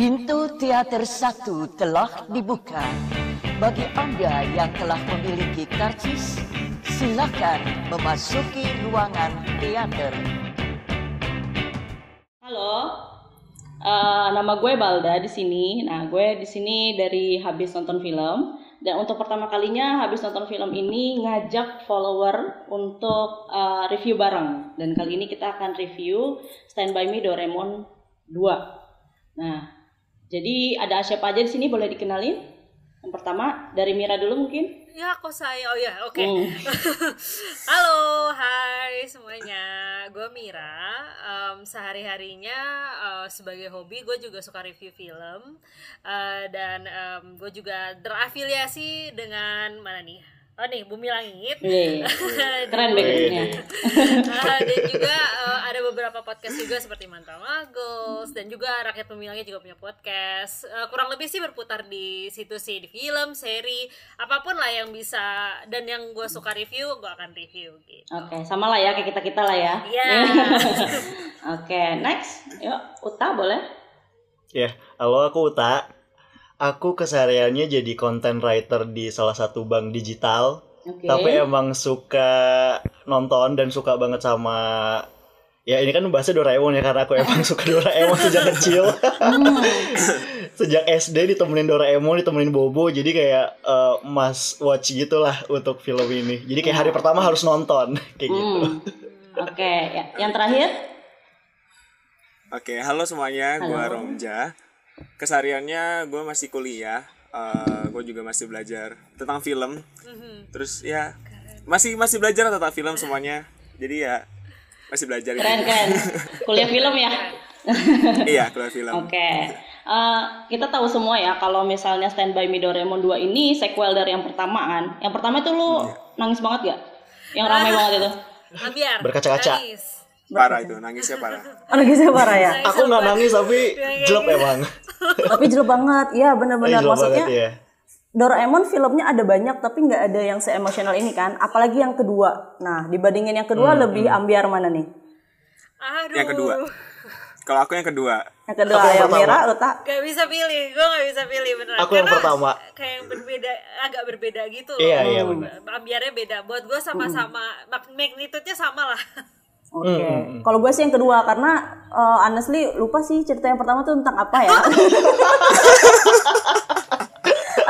Pintu teater satu telah dibuka. Bagi Anda yang telah memiliki karcis, silakan memasuki ruangan teater. Halo, uh, nama gue Balda di sini. Nah, gue di sini dari habis nonton film. Dan untuk pertama kalinya habis nonton film ini ngajak follower untuk uh, review bareng. Dan kali ini kita akan review Stand By Me Doraemon 2. Nah, jadi ada siapa aja di sini boleh dikenalin? Yang pertama dari Mira dulu mungkin. Ya, kok saya? Oh ya, oke. Okay. Hmm. Halo, hai semuanya. Gue Mira. Um, sehari-harinya uh, sebagai hobi gue juga suka review film. Uh, dan um, gue juga terafiliasi dengan mana nih? Oh nih, Bumi Langit. Yeah. Keren backgroundnya. uh, dan juga uh, ada beberapa podcast juga seperti Mantra Magos dan juga Rakyat Pemilangnya juga punya podcast. Uh, kurang lebih sih berputar di situ sih di film, seri, apa pun lah yang bisa dan yang gue suka review, gue akan review gitu. Oke, okay, sama lah ya kayak kita kita lah ya. Iya. Yeah. Oke, okay, next, yuk Uta boleh? Ya, yeah. halo aku Uta aku kesehariannya jadi content writer di salah satu bank digital. Okay. Tapi emang suka nonton dan suka banget sama ya ini kan bahasa Doraemon ya karena aku emang suka Doraemon sejak kecil. sejak SD ditemenin Doraemon, ditemenin Bobo, jadi kayak uh, must watch gitulah untuk film ini. Jadi kayak hari pertama harus nonton kayak gitu. Hmm. Oke, okay. ya. yang terakhir? Oke, okay, halo semuanya, gue Romja kesehariannya gue masih kuliah uh, gue juga masih belajar tentang film. Terus ya masih masih belajar tentang film semuanya. Jadi ya masih belajar. Keren keren. Kuliah film ya? Iya kuliah film. Oke. Okay. uh, eh, kita tahu semua ya kalau misalnya Stand By Me Doraemon 2 ini sequel dari yang pertamaan yang pertama itu lu yeah. nangis banget gak yang ramai banget itu? Biar, berkaca-kaca parah itu nangisnya parah. Oh, nangisnya parah ya? Aku nggak nangis tapi jelek emang. Tapi jelek banget. Ya benar-benar. Maksudnya banget, ya. Doraemon filmnya ada banyak tapi nggak ada yang seemosional ini kan. Apalagi yang kedua. Nah dibandingin yang kedua hmm, lebih hmm. ambiar mana nih? Aduh. yang kedua. Kalau aku yang kedua. Yang kedua aku yang, yang merah lo tak gak bisa pilih gue gak bisa pilih beneran. Aku yang pertama. kayak yang berbeda agak berbeda gitu iya iya benar ambiarnya beda. Buat gue sama-sama hmm. magnitude-nya sama lah Oke, okay. Hmm, hmm. kalau gue sih yang kedua karena uh, honestly lupa sih cerita yang pertama tuh tentang apa ya.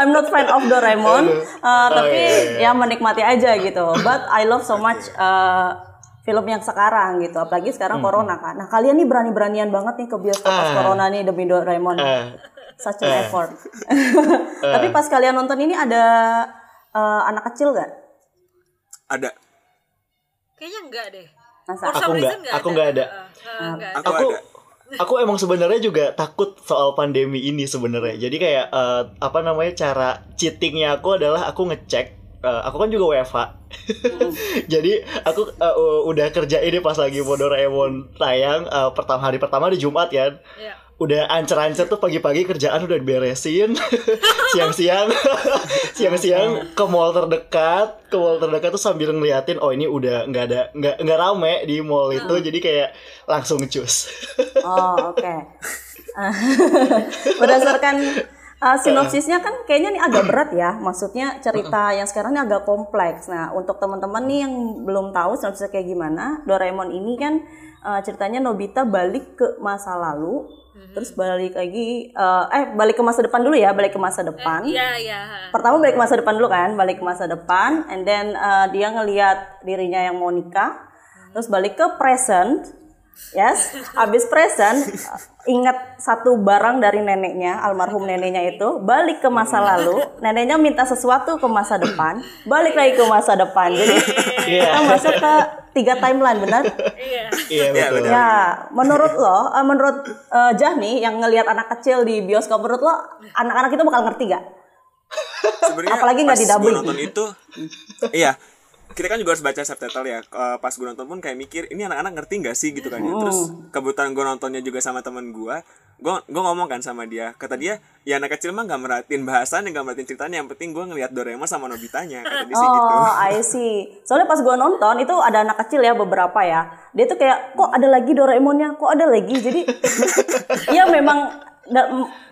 I'm not fan of Doraemon, uh, oh, tapi iya, iya. ya menikmati aja gitu. But I love so much uh, film yang sekarang gitu, apalagi sekarang hmm. corona kan. Nah kalian nih berani-beranian banget nih ke bioskop pas uh, corona nih demi Doraemon. Uh, Such an uh, effort. uh, tapi pas kalian nonton ini ada uh, anak kecil gak? Ada. Kayaknya enggak deh. Masa? Aku nggak, aku nggak ada. Uh, aku, aku ada. Aku emang sebenarnya juga takut soal pandemi ini sebenarnya. Jadi kayak uh, apa namanya cara cheatingnya aku adalah aku ngecek uh, aku kan juga WFH. Mm. Jadi aku uh, udah kerja ini pas lagi mau Doraemon tayang uh, pertama hari pertama di Jumat kan. Yeah udah ancer-ancer tuh pagi-pagi kerjaan udah diberesin. Siang-siang. Siang-siang ke mall terdekat. Ke mall terdekat tuh sambil ngeliatin oh ini udah nggak ada nggak nggak rame di mall itu. Hmm. jadi kayak langsung cus. Oh oke. Okay. berdasarkan uh, sinopsisnya kan kayaknya nih agak berat ya. Maksudnya cerita yang sekarang ini agak kompleks. Nah untuk teman-teman nih yang belum tahu sinopsisnya kayak gimana Doraemon ini kan uh, ceritanya Nobita balik ke masa lalu Terus balik lagi, uh, eh balik ke masa depan dulu ya, balik ke masa depan. Iya iya. Pertama balik ke masa depan dulu kan, balik ke masa depan, and then uh, dia ngelihat dirinya yang mau nikah, hmm. Terus balik ke present, yes, habis present, ingat satu barang dari neneknya, almarhum neneknya itu, balik ke masa lalu, neneknya minta sesuatu ke masa depan, balik lagi ke masa depan, jadi yeah. kita masuk ke tiga timeline benar? Iya. Iya betul. Ya, menurut lo, uh, menurut uh, Jahni yang ngelihat anak kecil di bioskop, menurut lo anak-anak itu bakal ngerti gak? Sebenarnya apalagi nggak didubbing. nonton itu, iya. Kita kan juga harus baca subtitle ya. Uh, pas gue nonton pun kayak mikir, ini anak-anak ngerti nggak sih gitu kan ya. Terus kebetulan gue nontonnya juga sama teman gue, gue gue ngomong kan sama dia. Kata dia ya anak kecil mah nggak merhatiin bahasan nggak merhatiin ceritanya. Yang penting gue ngeliat Doraemon sama Nobitanya kata dia oh, sih gitu. Oh I see. Soalnya pas gue nonton itu ada anak kecil ya beberapa ya. Dia tuh kayak kok ada lagi Doraemonnya? Kok ada lagi? Jadi ya memang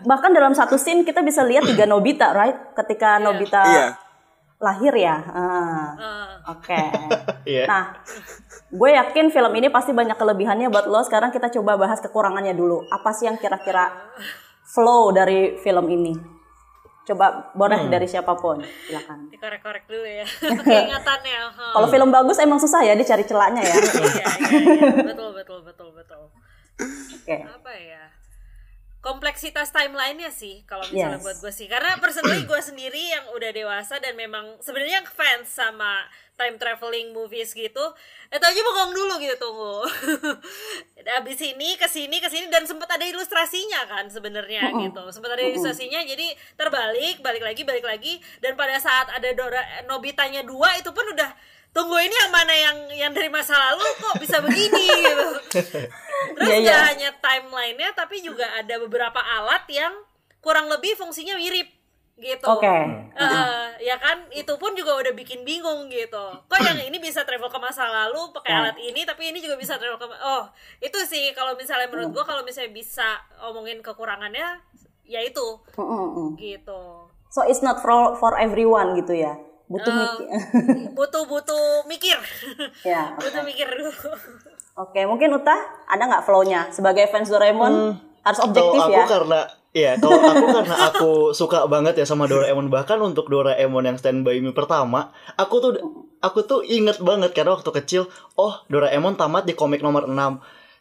bahkan dalam satu scene kita bisa lihat tiga Nobita, right? Ketika Nobita Iya. Lahir ya. Ah. Oke. Iya. Nah, gue yakin film ini pasti banyak kelebihannya buat lo. Sekarang kita coba bahas kekurangannya dulu. Apa sih yang kira-kira flow dari film ini? Coba boleh Hmm. dari siapa pun, silakan. Dikorek-korek dulu ya. Keingatannya. huh. Kalau film bagus emang susah ya dicari celahnya ya. Iya, iya, iya. Betul, betul, betul, betul. Oke. Apa ya? Kompleksitas timelinenya sih kalau misalnya Yes. buat gue sih. Karena personally gue sendiri yang udah dewasa dan memang sebenarnya fans sama time traveling movies gitu itu aja bengong dulu gitu tunggu. Abis ini ke sini ke sini dan sempat ada ilustrasinya kan sebenarnya gitu. Sempat ada ilustrasinya jadi terbalik balik lagi balik lagi. Dan pada saat ada Dora Nobitanya dua itu pun udah tunggu ini yang mana yang yang dari masa lalu? Kok bisa begini? gitu terus Iya, iya. gak hanya timelinenya tapi juga ada beberapa alat yang kurang lebih fungsinya mirip gitu Oke. Eh, ya kan itu pun juga udah bikin bingung gitu kok yang ini bisa travel ke masa lalu pakai Ya. alat ini tapi ini juga bisa travel ke oh itu sih kalau misalnya menurut gua kalau misalnya bisa omongin kekurangannya ya itu Mm, mm, gitu So it's not for for everyone gitu ya. Butuh Eh, mikir. butuh butuh mikir ya. oke. butuh mikir dulu Oke, mungkin Uta ada nggak flow-nya? Sebagai fans Doraemon harus objektif kalau aku ya. karena ya kalau aku karena aku suka banget ya sama Doraemon. Bahkan untuk Doraemon yang Stand By Me pertama aku tuh aku tuh inget banget karena waktu kecil oh Doraemon tamat di komik nomor 6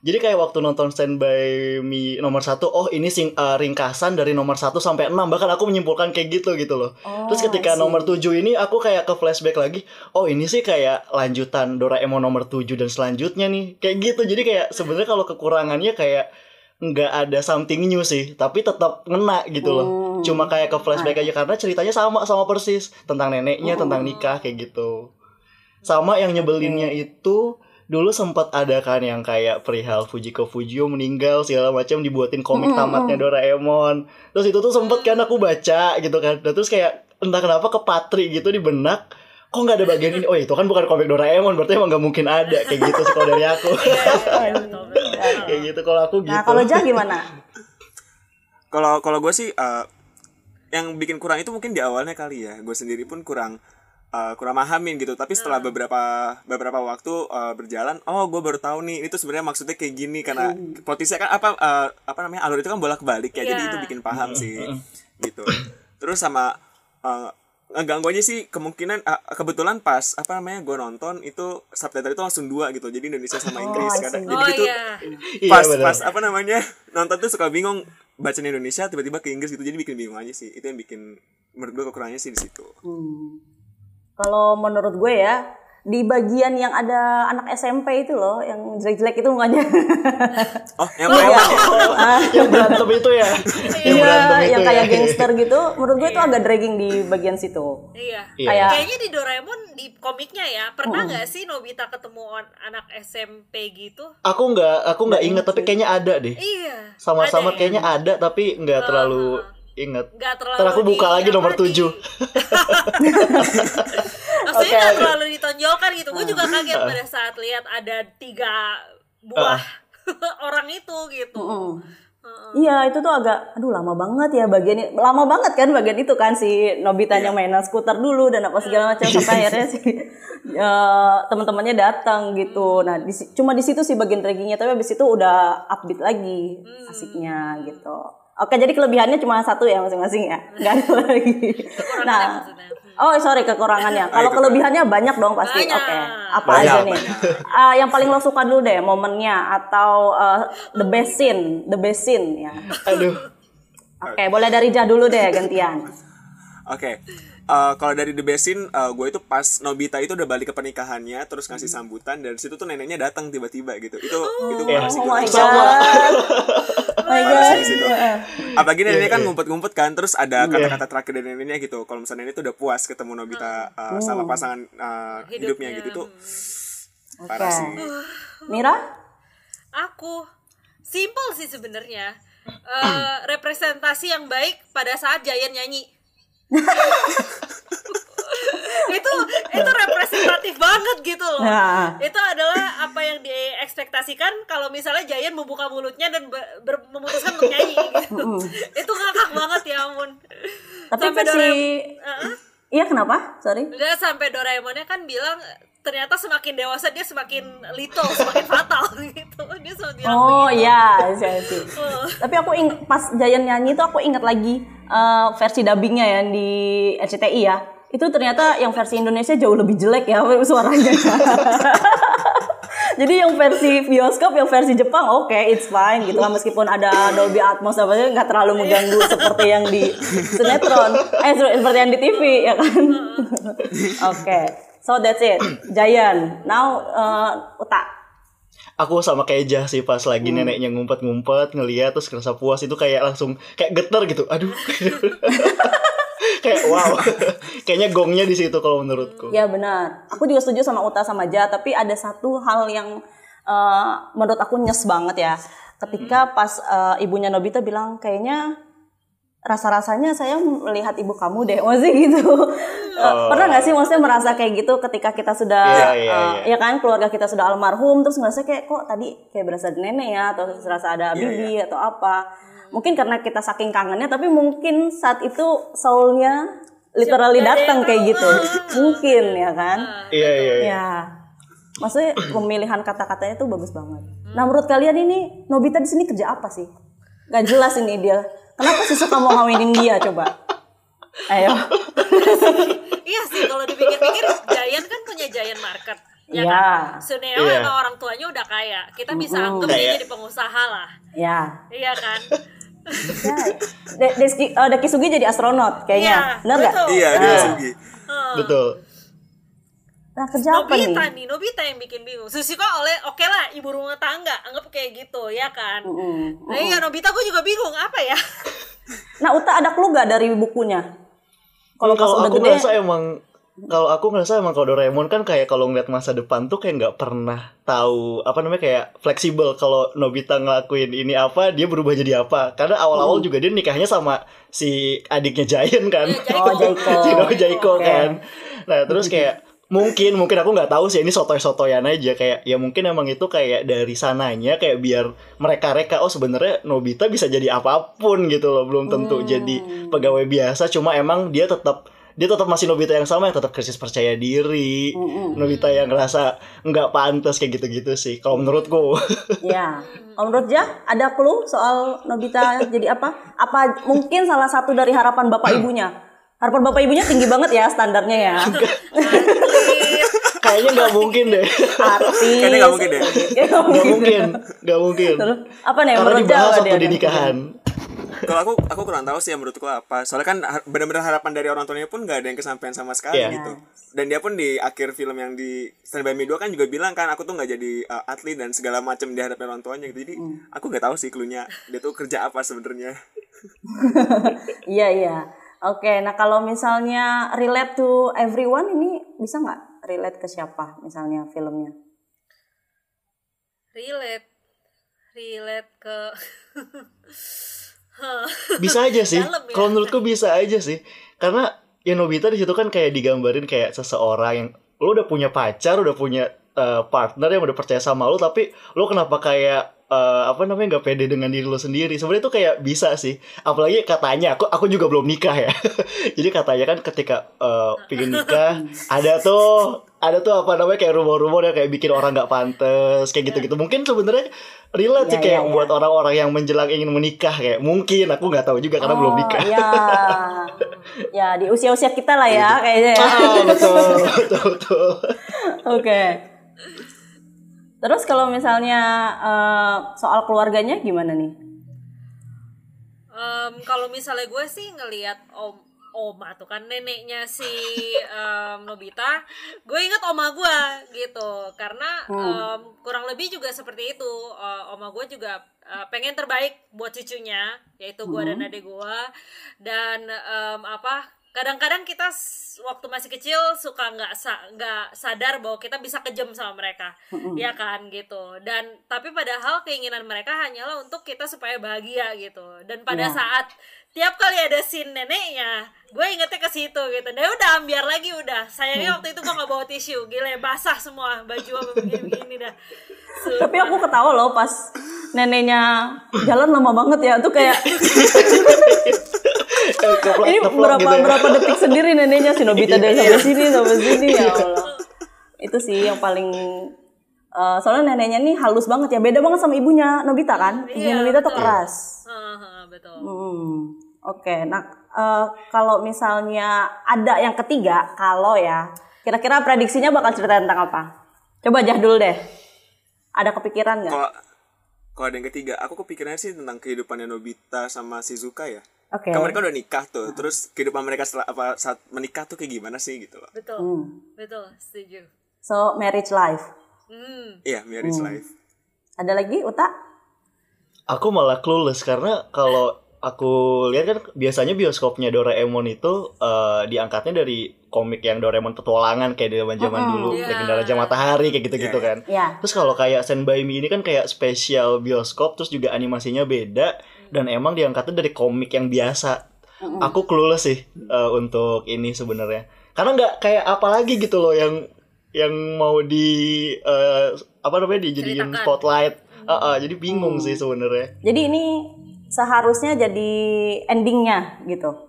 jadi kayak waktu nonton Stand By Me nomor satu, oh ini sing, uh, ringkasan dari nomor 1 sampai 6 bahkan aku menyimpulkan kayak gitu gitu loh. Oh, Terus ketika see. nomor 7 ini aku kayak ke flashback lagi, oh ini sih kayak lanjutan Doraemon nomor 7 dan selanjutnya nih. Kayak gitu. Jadi kayak sebenarnya kalau kekurangannya kayak nggak ada something new sih, tapi tetap ngena gitu loh. Hmm. Cuma kayak ke flashback aja karena ceritanya sama sama persis tentang neneknya, tentang nikah kayak gitu. Sama yang nyebelinnya itu dulu sempat ada kan yang kayak perihal Fujiko Fujio meninggal segala macam dibuatin komik tamatnya Doraemon. Terus itu tuh sempet kan aku baca gitu kan. Dan terus kayak entah kenapa ke Patri gitu di benak kok nggak ada bagian ini oh itu kan bukan komik Doraemon berarti emang nggak mungkin ada kayak gitu sih kalau dari aku Iya, betul, betul. kayak gitu kalau aku gitu Nah, kalau Jah gimana? Kalau kalau gue sih eh, yang bikin kurang itu mungkin di awalnya kali ya. Gue sendiri pun kurang eh, kurang mahamin gitu. Tapi setelah beberapa beberapa waktu eh, berjalan, oh gue baru tahu nih itu sebenarnya maksudnya kayak gini karena plot twistnya kan apa eh, apa namanya alur itu kan bolak balik ya. Jadi Iya. itu bikin paham sih gitu. Terus sama eh, ngeganggu aja sih kemungkinan eh, kebetulan pas apa namanya gue nonton itu subtitle itu langsung dua gitu jadi Indonesia sama Inggris I kadang see. jadi oh gitu iya pas benar. pas apa namanya nonton tuh suka bingung baca Indonesia tiba-tiba ke Inggris gitu jadi bikin bingung aja sih itu yang bikin menurut gue kekurangannya sih di situ Hmm. Kalau menurut gue ya, di bagian yang ada anak SMP itu loh, yang jelek-jelek itu mukanya. oh yang preman ya yang berantem itu ya yang Iya, itu yang ya. kayak gangster gitu. Menurut gue itu agak dragging di bagian situ. iya Iya. Kayak Kayaknya di Doraemon di komiknya ya pernah nggak sih Nobita ketemu anak SMP gitu? aku nggak aku nggak inget tapi kayaknya ada deh Iya. sama-sama ada ya? kayaknya ada tapi nggak terlalu inget Nggak terlalu. Ntar aku buka di- lagi nomor 7 Maksudnya Oke, nggak oke. terlalu ditonjolkan gitu. Gue juga kaget pada saat lihat ada tiga buah orang itu gitu. Iya, itu tuh agak aduh lama banget ya bagian ini. Lama banget kan bagian itu kan si Nobitanya mainan skuter dulu dan apa segala macam sampai akhirnya si eh, teman-temannya datang gitu. Nah, di, cuma di situ sih bagian draggingnya tapi habis itu udah upbeat lagi asiknya gitu. Oke, jadi kelebihannya cuma satu ya masing-masing ya. Gak ada lagi. Nah, maksudnya. oh sorry kekurangannya. Kalau kelebihannya banyak dong pasti. Banyak. Oke, apa Banyak, aja nih? banyak. Ah, yang paling lo suka dulu deh momennya atau eh, the best scene, the best scene ya. aduh Oke, boleh dari Jah dulu deh gantian. oke Eh, kalau dari The Besin gue itu pas Nobita itu udah balik ke pernikahannya terus ngasih sambutan dan situ tuh neneknya datang tiba-tiba gitu itu itu Iya. parah sih Oh my god. Oh my Parah god. apalagi neneknya kan ngumpet-ngumpet kan terus ada kata-kata terakhir dari neneknya gitu kalau misalnya nenek tuh udah puas ketemu Nobita eh, sama pasangan eh, hidupnya gitu tuh parah Oke. sih Mira? Aku simple sih sebenarnya. Eh, representasi yang baik pada saat Giant nyanyi. itu itu representatif banget gitu loh Nah. itu adalah apa yang diekspektasikan kalau misalnya Giant membuka mulutnya dan ber- ber- memutuskan untuk nyanyi gitu itu ngakak banget ya ampun Tapi Sampai versi Doraemon- Heeh. Iya kenapa? Sorry. Enggak sampai Doraemonnya kan bilang ternyata semakin dewasa dia semakin little, semakin fatal gitu. Dia bilang Oh iya, saya sih. Tapi aku ing pas Giant nyanyi itu aku ingat lagi eh, versi dubbingnya yang di RCTI ya. Itu ternyata yang versi Indonesia jauh lebih jelek ya suaranya. Jadi yang versi bioskop, yang versi Jepang, oke, it's fine gitu kan meskipun ada Dolby Atmos apa nggak terlalu mengganggu seperti yang di sinetron, eh seperti yang di TV ya kan. Oke, so that's it, Giant. Now eh, Uta. aku sama kayak Jah sih pas lagi Hmm. neneknya ngumpet-ngumpet ngeliat terus kerasa puas itu kayak langsung kayak getar gitu aduh kayak wow kayaknya gongnya di situ kalau menurutku Ya benar. Aku juga setuju sama Uta sama Ja, tapi ada satu hal yang eh, menurut aku nyes banget ya. Ketika pas eh, ibunya Nobita bilang kayaknya rasa-rasanya saya melihat ibu kamu deh, maksudnya gitu. Eh, Pernah nggak sih maksudnya merasa kayak gitu ketika kita sudah, Oh. Iya, eh, iya. ya kan keluarga kita sudah almarhum, terus ngerasa kayak kok tadi kayak berasa ada nenek ya, atau serasa ada Iya, bibi atau apa. Mungkin karena kita saking kangennya, tapi mungkin saat itu soulnya literally datang kayak gitu. Mungkin ya kan. iya iya iya Ya, maksudnya pemilihan kata-katanya tuh bagus banget. Nah, menurut kalian ini Nobita di sini kerja apa sih? Gak jelas ini dia. Kenapa sih suka mau ngawinin dia coba? Ayo. Iya sih kalau dipikir-pikir Giant kan punya Giant Market. Ya Iya. kan? Suneo Iya. emang orang tuanya udah kaya. Kita bisa anggap dia jadi pengusaha lah. Ya. Iya kan? Ya. De Deski, eh, Dekisugi jadi astronot kayaknya. Iya, Bener gak? betul. Iya, Nah. dia Sugi. betul Nah, kerja apa nih? Nobita nih, Nobita yang bikin bingung. Susiko oleh oke lah ibu rumah tangga, anggap kayak gitu ya kan. Mm-mm. Nah iya Nobita gue juga bingung apa ya? Nah, Uta ada clue gak dari bukunya? Kalau pas kalau udah aku gede, ngerasa emang kalau aku ngerasa emang kalau Doraemon kan kayak kalau ngeliat masa depan tuh kayak nggak pernah tahu apa namanya kayak fleksibel kalau Nobita ngelakuin ini apa dia berubah jadi apa karena Hmm. awal-awal juga dia nikahnya sama si adiknya Giant kan Oh, Jaiko. Cino Jaiko Oke. kan nah terus kayak mungkin mungkin aku nggak tahu sih ini sotoy-sotoyan aja kayak ya mungkin emang itu kayak dari sananya kayak biar mereka reka oh sebenarnya Nobita bisa jadi apa pun gitu loh belum tentu Hmm. jadi pegawai biasa cuma emang dia tetap dia tetap masih Nobita yang sama yang tetap krisis percaya diri Hmm, Nobita yang ngerasa nggak pantas kayak gitu-gitu sih kalau menurutku Ya, kalau menurut Jah, ada clue soal Nobita jadi apa? Apa mungkin salah satu dari harapan bapak ibunya? Harapan bapak ibunya tinggi banget ya standarnya ya. kayaknya nggak mungkin deh Artis. Kayaknya nggak mungkin deh. Nggak nggak mungkin. mungkin nggak mungkin Terus, apa nih karena dibahas waktu dia di nikahan Kalau aku aku kurang tahu sih yang menurutku apa. Soalnya kan benar-benar harapan dari orang tuanya pun nggak ada yang kesampaian sama sekali Iya. gitu. Dan dia pun di akhir film yang di Stand By Me 2 kan juga bilang kan aku tuh nggak jadi uh, atlet dan segala macam di hadapan orang tuanya gitu. Jadi aku nggak tahu sih klunya dia tuh kerja apa sebenarnya. Iya iya. Oke, nah kalau misalnya relate to everyone ini bisa nggak relate ke siapa misalnya filmnya? relate, relate ke bisa aja sih. Dalam ya. kalau menurutku bisa aja sih. Karena ya Nobita di situ kan kayak digambarin kayak seseorang yang lo udah punya pacar udah punya eh, partner yang udah percaya sama lo tapi lo kenapa kayak eh, apa namanya nggak pede dengan diri lo sendiri? Sebenarnya itu kayak bisa sih. Apalagi katanya aku aku juga belum nikah ya. Jadi katanya kan ketika eh, pingin nikah ada tuh ada tuh apa namanya kayak rumor-rumor yang kayak bikin orang nggak pantas kayak gitu-gitu mungkin sebenarnya relate sih Ya, kayak ya, ya. buat orang-orang yang menjelang ingin menikah kayak mungkin aku nggak tahu juga karena belum Oh, nikah Ya, ya di usia-usia kita lah ya kayaknya ya. Ah, betul betul betul Oke. Terus kalau misalnya eh, soal keluarganya gimana nih? Em, kalau misalnya gue sih ngelihat om oma tuh kan neneknya si em, Nobita. Gue inget oma gue gitu karena em, kurang lebih juga seperti itu. Eh, oma gue juga eh, pengen terbaik buat cucunya yaitu gue dan adik gue dan em, apa kadang-kadang kita waktu masih kecil suka nggak sa- nggak sadar bahwa kita bisa kejam sama mereka. Ya kan gitu. Dan tapi padahal keinginan mereka hanyalah untuk kita supaya bahagia gitu. Dan pada Iya. saat tiap kali ada scene neneknya gue ingetnya ke situ gitu. Deh udah ambiar lagi udah. Sayangnya waktu itu gue nggak bawa tisu. Gila basah semua baju apa begini begini dah Tapi aku ketawa loh pas neneknya jalan lama banget ya. Tuh kayak ini berapa gitu ya. berapa detik sendiri neneknya si Nobita dari sampai sini sampai sini ya Allah. Itu sih yang paling eh, soalnya neneknya nih halus banget ya. Beda banget sama ibunya Nobita kan. Ibunya Iya, Nobita tuh keras. Betul Hmm, Oke, nah eh, kalau misalnya ada yang ketiga, kalau ya, kira-kira prediksinya bakal cerita tentang apa? Coba Jahdul deh. Ada kepikiran nggak? Kalau kalau ada yang ketiga, aku kepikirannya sih tentang kehidupannya Nobita sama Shizuka ya. Oke. Kan mereka udah nikah tuh, terus kehidupan mereka setelah apa saat menikah tuh kayak gimana sih gitu loh. betul Hmm. betul setuju So marriage life. hmm. Iya, marriage life. Ada lagi Uta? Aku malah clueless karena kalau aku lihat kan biasanya bioskopnya Doraemon itu eh, diangkatnya dari komik yang Doraemon petualangan kayak di zaman-zaman dulu, Iya. Legenda Raja Matahari kayak gitu-gitu Iya. kan. Ya. Terus kalau kayak Me ini kan kayak spesial bioskop terus juga animasinya beda dan emang diangkatnya dari komik yang biasa. Aku clueless sih eh, untuk ini sebenarnya. Karena nggak kayak apa lagi gitu loh yang yang mau di eh, apa namanya dijadiin spotlight. Eh, eh, jadi bingung sih sebenarnya. Jadi ini seharusnya jadi endingnya gitu.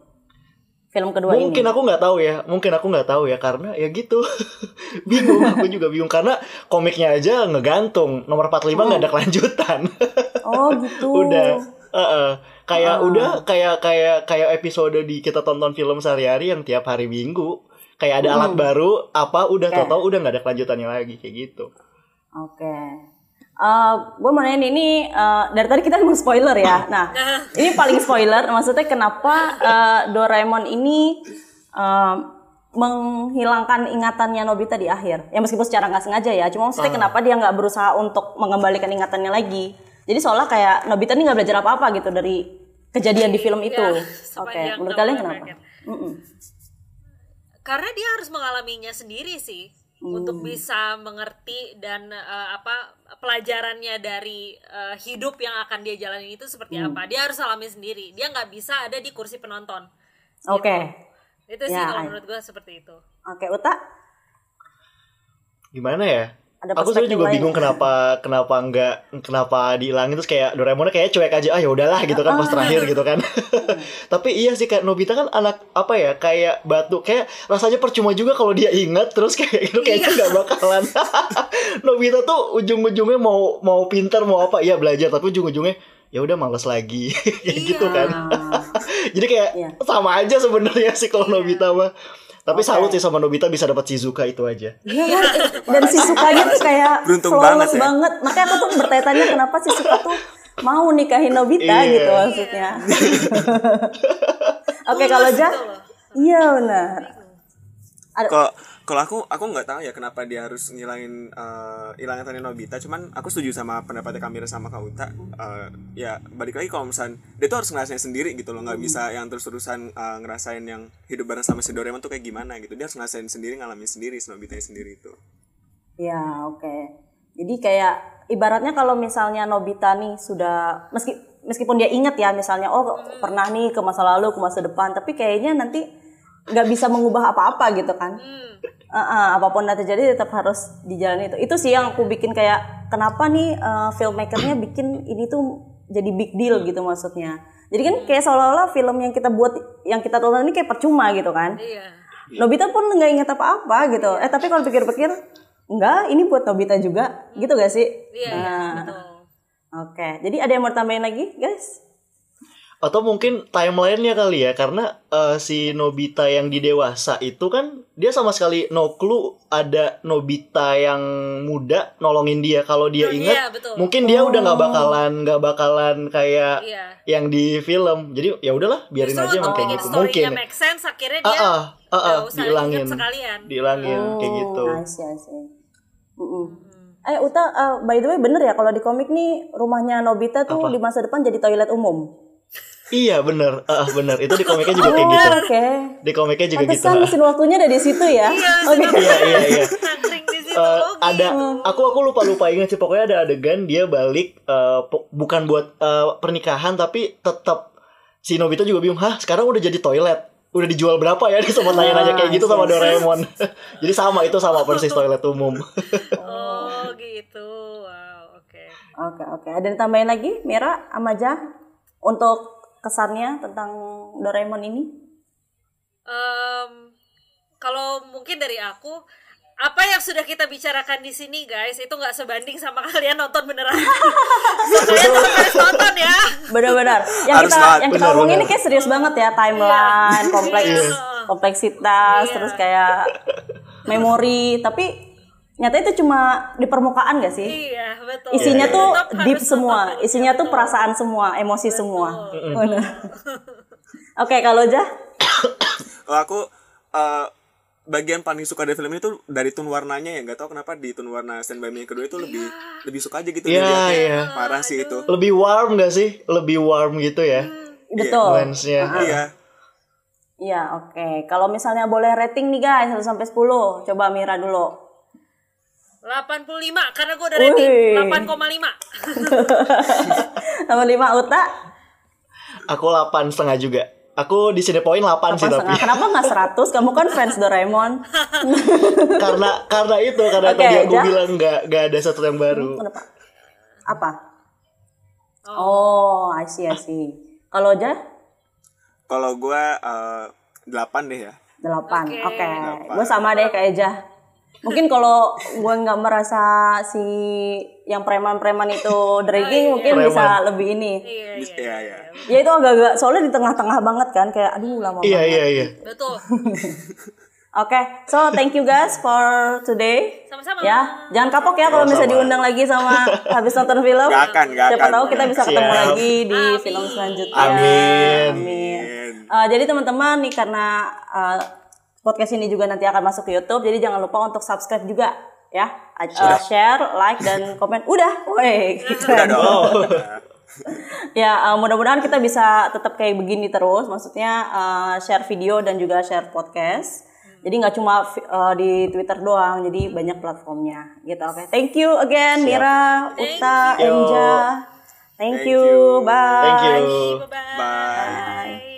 Film kedua Mungkin ini. aku nggak tahu ya, mungkin aku nggak tahu ya karena ya gitu. bingung aku juga bingung karena komiknya aja ngegantung nomor 45 nggak ada kelanjutan. Oh gitu. udah Heeh. kayak udah kayak kayak kayak episode di kita tonton film sehari-hari yang tiap hari minggu kayak ada alat baru apa udah Oke. tau udah nggak ada kelanjutannya lagi kayak gitu Oke. Eh, gue mau nanya ini eh, dari tadi kita emang spoiler ya. Nah, ini paling spoiler. Maksudnya kenapa eh, Doraemon ini eh, menghilangkan ingatannya Nobita di akhir? Ya meskipun secara nggak sengaja ya. Cuma maksudnya kenapa dia nggak berusaha untuk mengembalikan ingatannya lagi? Jadi seolah kayak Nobita ini nggak belajar apa-apa gitu dari kejadian di film itu. Ya, Oke, sepanjang menurut kalian kenapa? Bracket. Mm-mm. karena dia harus mengalaminya sendiri sih untuk bisa mengerti dan eh, apa pelajarannya dari eh, hidup yang akan dia jalani itu seperti apa dia harus alami sendiri dia nggak bisa ada di kursi penonton Oke. itu sih Ya, kalau I- menurut gue seperti itu Oke, Uta. gimana ya Ada aku sebenarnya juga lain. bingung kenapa kenapa nggak kenapa dihilangin terus kayak Doraemonnya kayak cuek aja ah ya udahlah gitu kan pas terakhir gitu kan. tapi iya sih kayak Nobita kan anak apa ya kayak batu kayak rasanya percuma juga kalau dia ingat terus kayak gitu kayaknya nggak bakalan. Nobita tuh ujung-ujungnya mau mau pintar mau apa iya belajar tapi ujung-ujungnya ya udah males lagi. Kayak gitu kan. Ah, jadi kayak Iya. sama aja sebenarnya sih kalau Nobita mah tapi salut sih sama Nobita bisa dapat Shizuka itu aja Iya kan? Dan si sukanya tuh kayak Beruntung flawless banget ya. banget. Makanya aku tuh bertanya-tanya kenapa si suka tuh mau nikahin Nobita Iya. gitu maksudnya. Oke kalau Jah, iya benar. Kalau kalau aku aku nggak tahu ya kenapa dia harus ngilangin eh, hilangin tadi Nobita cuman aku setuju sama pendapatnya Kamira sama Kauta Eh, ya balik lagi kalau misalnya dia tuh harus ngerasain sendiri gitu loh nggak bisa yang terus-terusan eh, ngerasain yang hidup bareng sama si Doraemon tuh kayak gimana gitu. Dia harus ngerasain sendiri ngalamin sendiri si Nobita sendiri itu. Ya oke. Jadi kayak ibaratnya kalau misalnya Nobita nih sudah meski meskipun dia ingat ya misalnya oh pernah nih ke masa lalu ke masa depan tapi kayaknya nanti nggak bisa mengubah apa-apa gitu kan. Uh, uh, apa pun yang terjadi tetap harus dijalani itu. Itu sih yang aku bikin kayak kenapa nih uh, filmmakernya bikin ini tuh jadi big deal gitu maksudnya. Jadi kan kayak seolah-olah film yang kita buat yang kita tonton ini kayak percuma gitu kan. iya Nobita pun nggak ingat apa-apa gitu. Eh tapi kalau pikir-pikir enggak, ini buat Nobita juga, gitu gak sih? iya iya, Nah, betul Oke, jadi ada yang mau tambahin lagi, guys? Atau mungkin timelinenya kali ya karena eh, si Nobita yang di dewasa itu kan dia sama sekali no clue ada Nobita yang muda nolongin dia. Kalau dia Oh, ingat iya, betul. mungkin dia udah nggak bakalan nggak bakalan kayak iya. yang di film. Jadi ya udahlah biarin Justru aja emang kayak bikin gitu mungkin. make sense akhirnya ah dia ah ah, ah, nggak usah dihilangin. dihilangin kayak gitu. I see, I see. Mm-mm. Eh Uta, uh, by the way bener ya kalau di komik nih rumahnya Nobita tuh di masa depan jadi toilet umum. Iya bener ah ah, bener itu di komiknya juga kayak gitu Oke. di komiknya juga gitu Pantesan mesin waktunya ada di situ ya. iya Oke. iya iya iya nangkring di situ Eh, logi. ada aku aku lupa lupa ingat sih pokoknya ada adegan dia balik eh, po- bukan buat eh, pernikahan tapi tetap si Nobita juga bingung hah sekarang udah jadi toilet udah dijual berapa ya dia sempat nanya-nanya kayak gitu sama Doraemon jadi sama itu sama persis toilet umum Oh gitu. Wow, oke. Oke oke. Ada yang tambahin lagi, Mira, Amaja untuk kesannya tentang Doraemon ini? Em, kalau mungkin dari aku apa yang sudah kita bicarakan di sini guys itu nggak sebanding sama kalian nonton beneran. so, kalian tetap harus nonton ya. Benar-benar. Yang Harus kita banget. yang kita omongin ini kayak serius banget ya, timeline, kompleks, Iya. kompleksitas, Iya. terus kayak memori, tapi nyata itu cuma di permukaan gak sih? Iya betul. Isinya Tetap tuh harus deep semua, terus. isinya tuh Betul. perasaan semua, emosi semua. Benar. Oke, kalau Jah? Kalau aku eh, bagian paling suka dari film ini tuh dari tone warnanya ya nggak tahu kenapa di tone warna Stand By Me yang kedua itu lebih lebih suka aja gitu Iya, dilihatnya. iya. parah sih itu lebih warm gak sih lebih warm gitu ya Betul. lensnya iya Iya, oke. Kalau misalnya boleh rating nih guys, 1 sampai 10. Coba Mira dulu. 85 karena gue udah rating Wih. 8,5. Nomor 5 Uta, aku 8 setengah juga aku di sini poin 8 apa sih tapi setengah? Kenapa nggak 100? Kamu kan fans Doraemon. karena karena itu karena Oke, tadi aku Jah. bilang nggak nggak ada satu yang baru Kenapa? Apa? Oh, I see, I see. Kalau Jah? kalau gua eh, delapan deh ya 8. Oke. Oke. Gue sama deh kayak Jah. Mungkin kalau gue nggak merasa si yang preman-preman itu dragging, mungkin Preman. bisa lebih ini. Iya, iya. iya iya Ya itu agak-agak, soalnya di tengah-tengah banget kan, kayak aduh lama iya banget. iya iya Betul. Oke, so thank you guys for today. Sama-sama. Ya, jangan kapok ya kalau misalnya diundang lagi sama habis nonton film. Gak akan, gak Siapa akan. tahu kita bisa ketemu Siap. lagi di film selanjutnya. Amin. Amin. Eh, jadi teman-teman nih karena eh, podcast ini juga nanti akan masuk ke YouTube, jadi jangan lupa untuk subscribe juga ya, Eh, share, like dan komen. Udah, woi. udah dong. Ya eh, mudah-mudahan kita bisa tetap kayak begini terus maksudnya eh, share video dan juga share podcast. Jadi nggak cuma eh, di Twitter doang jadi banyak platformnya gitu. Oke thank you again Mira Uta you. Enja. Thank, Thank you. you. bye. Thank you. Bye-bye.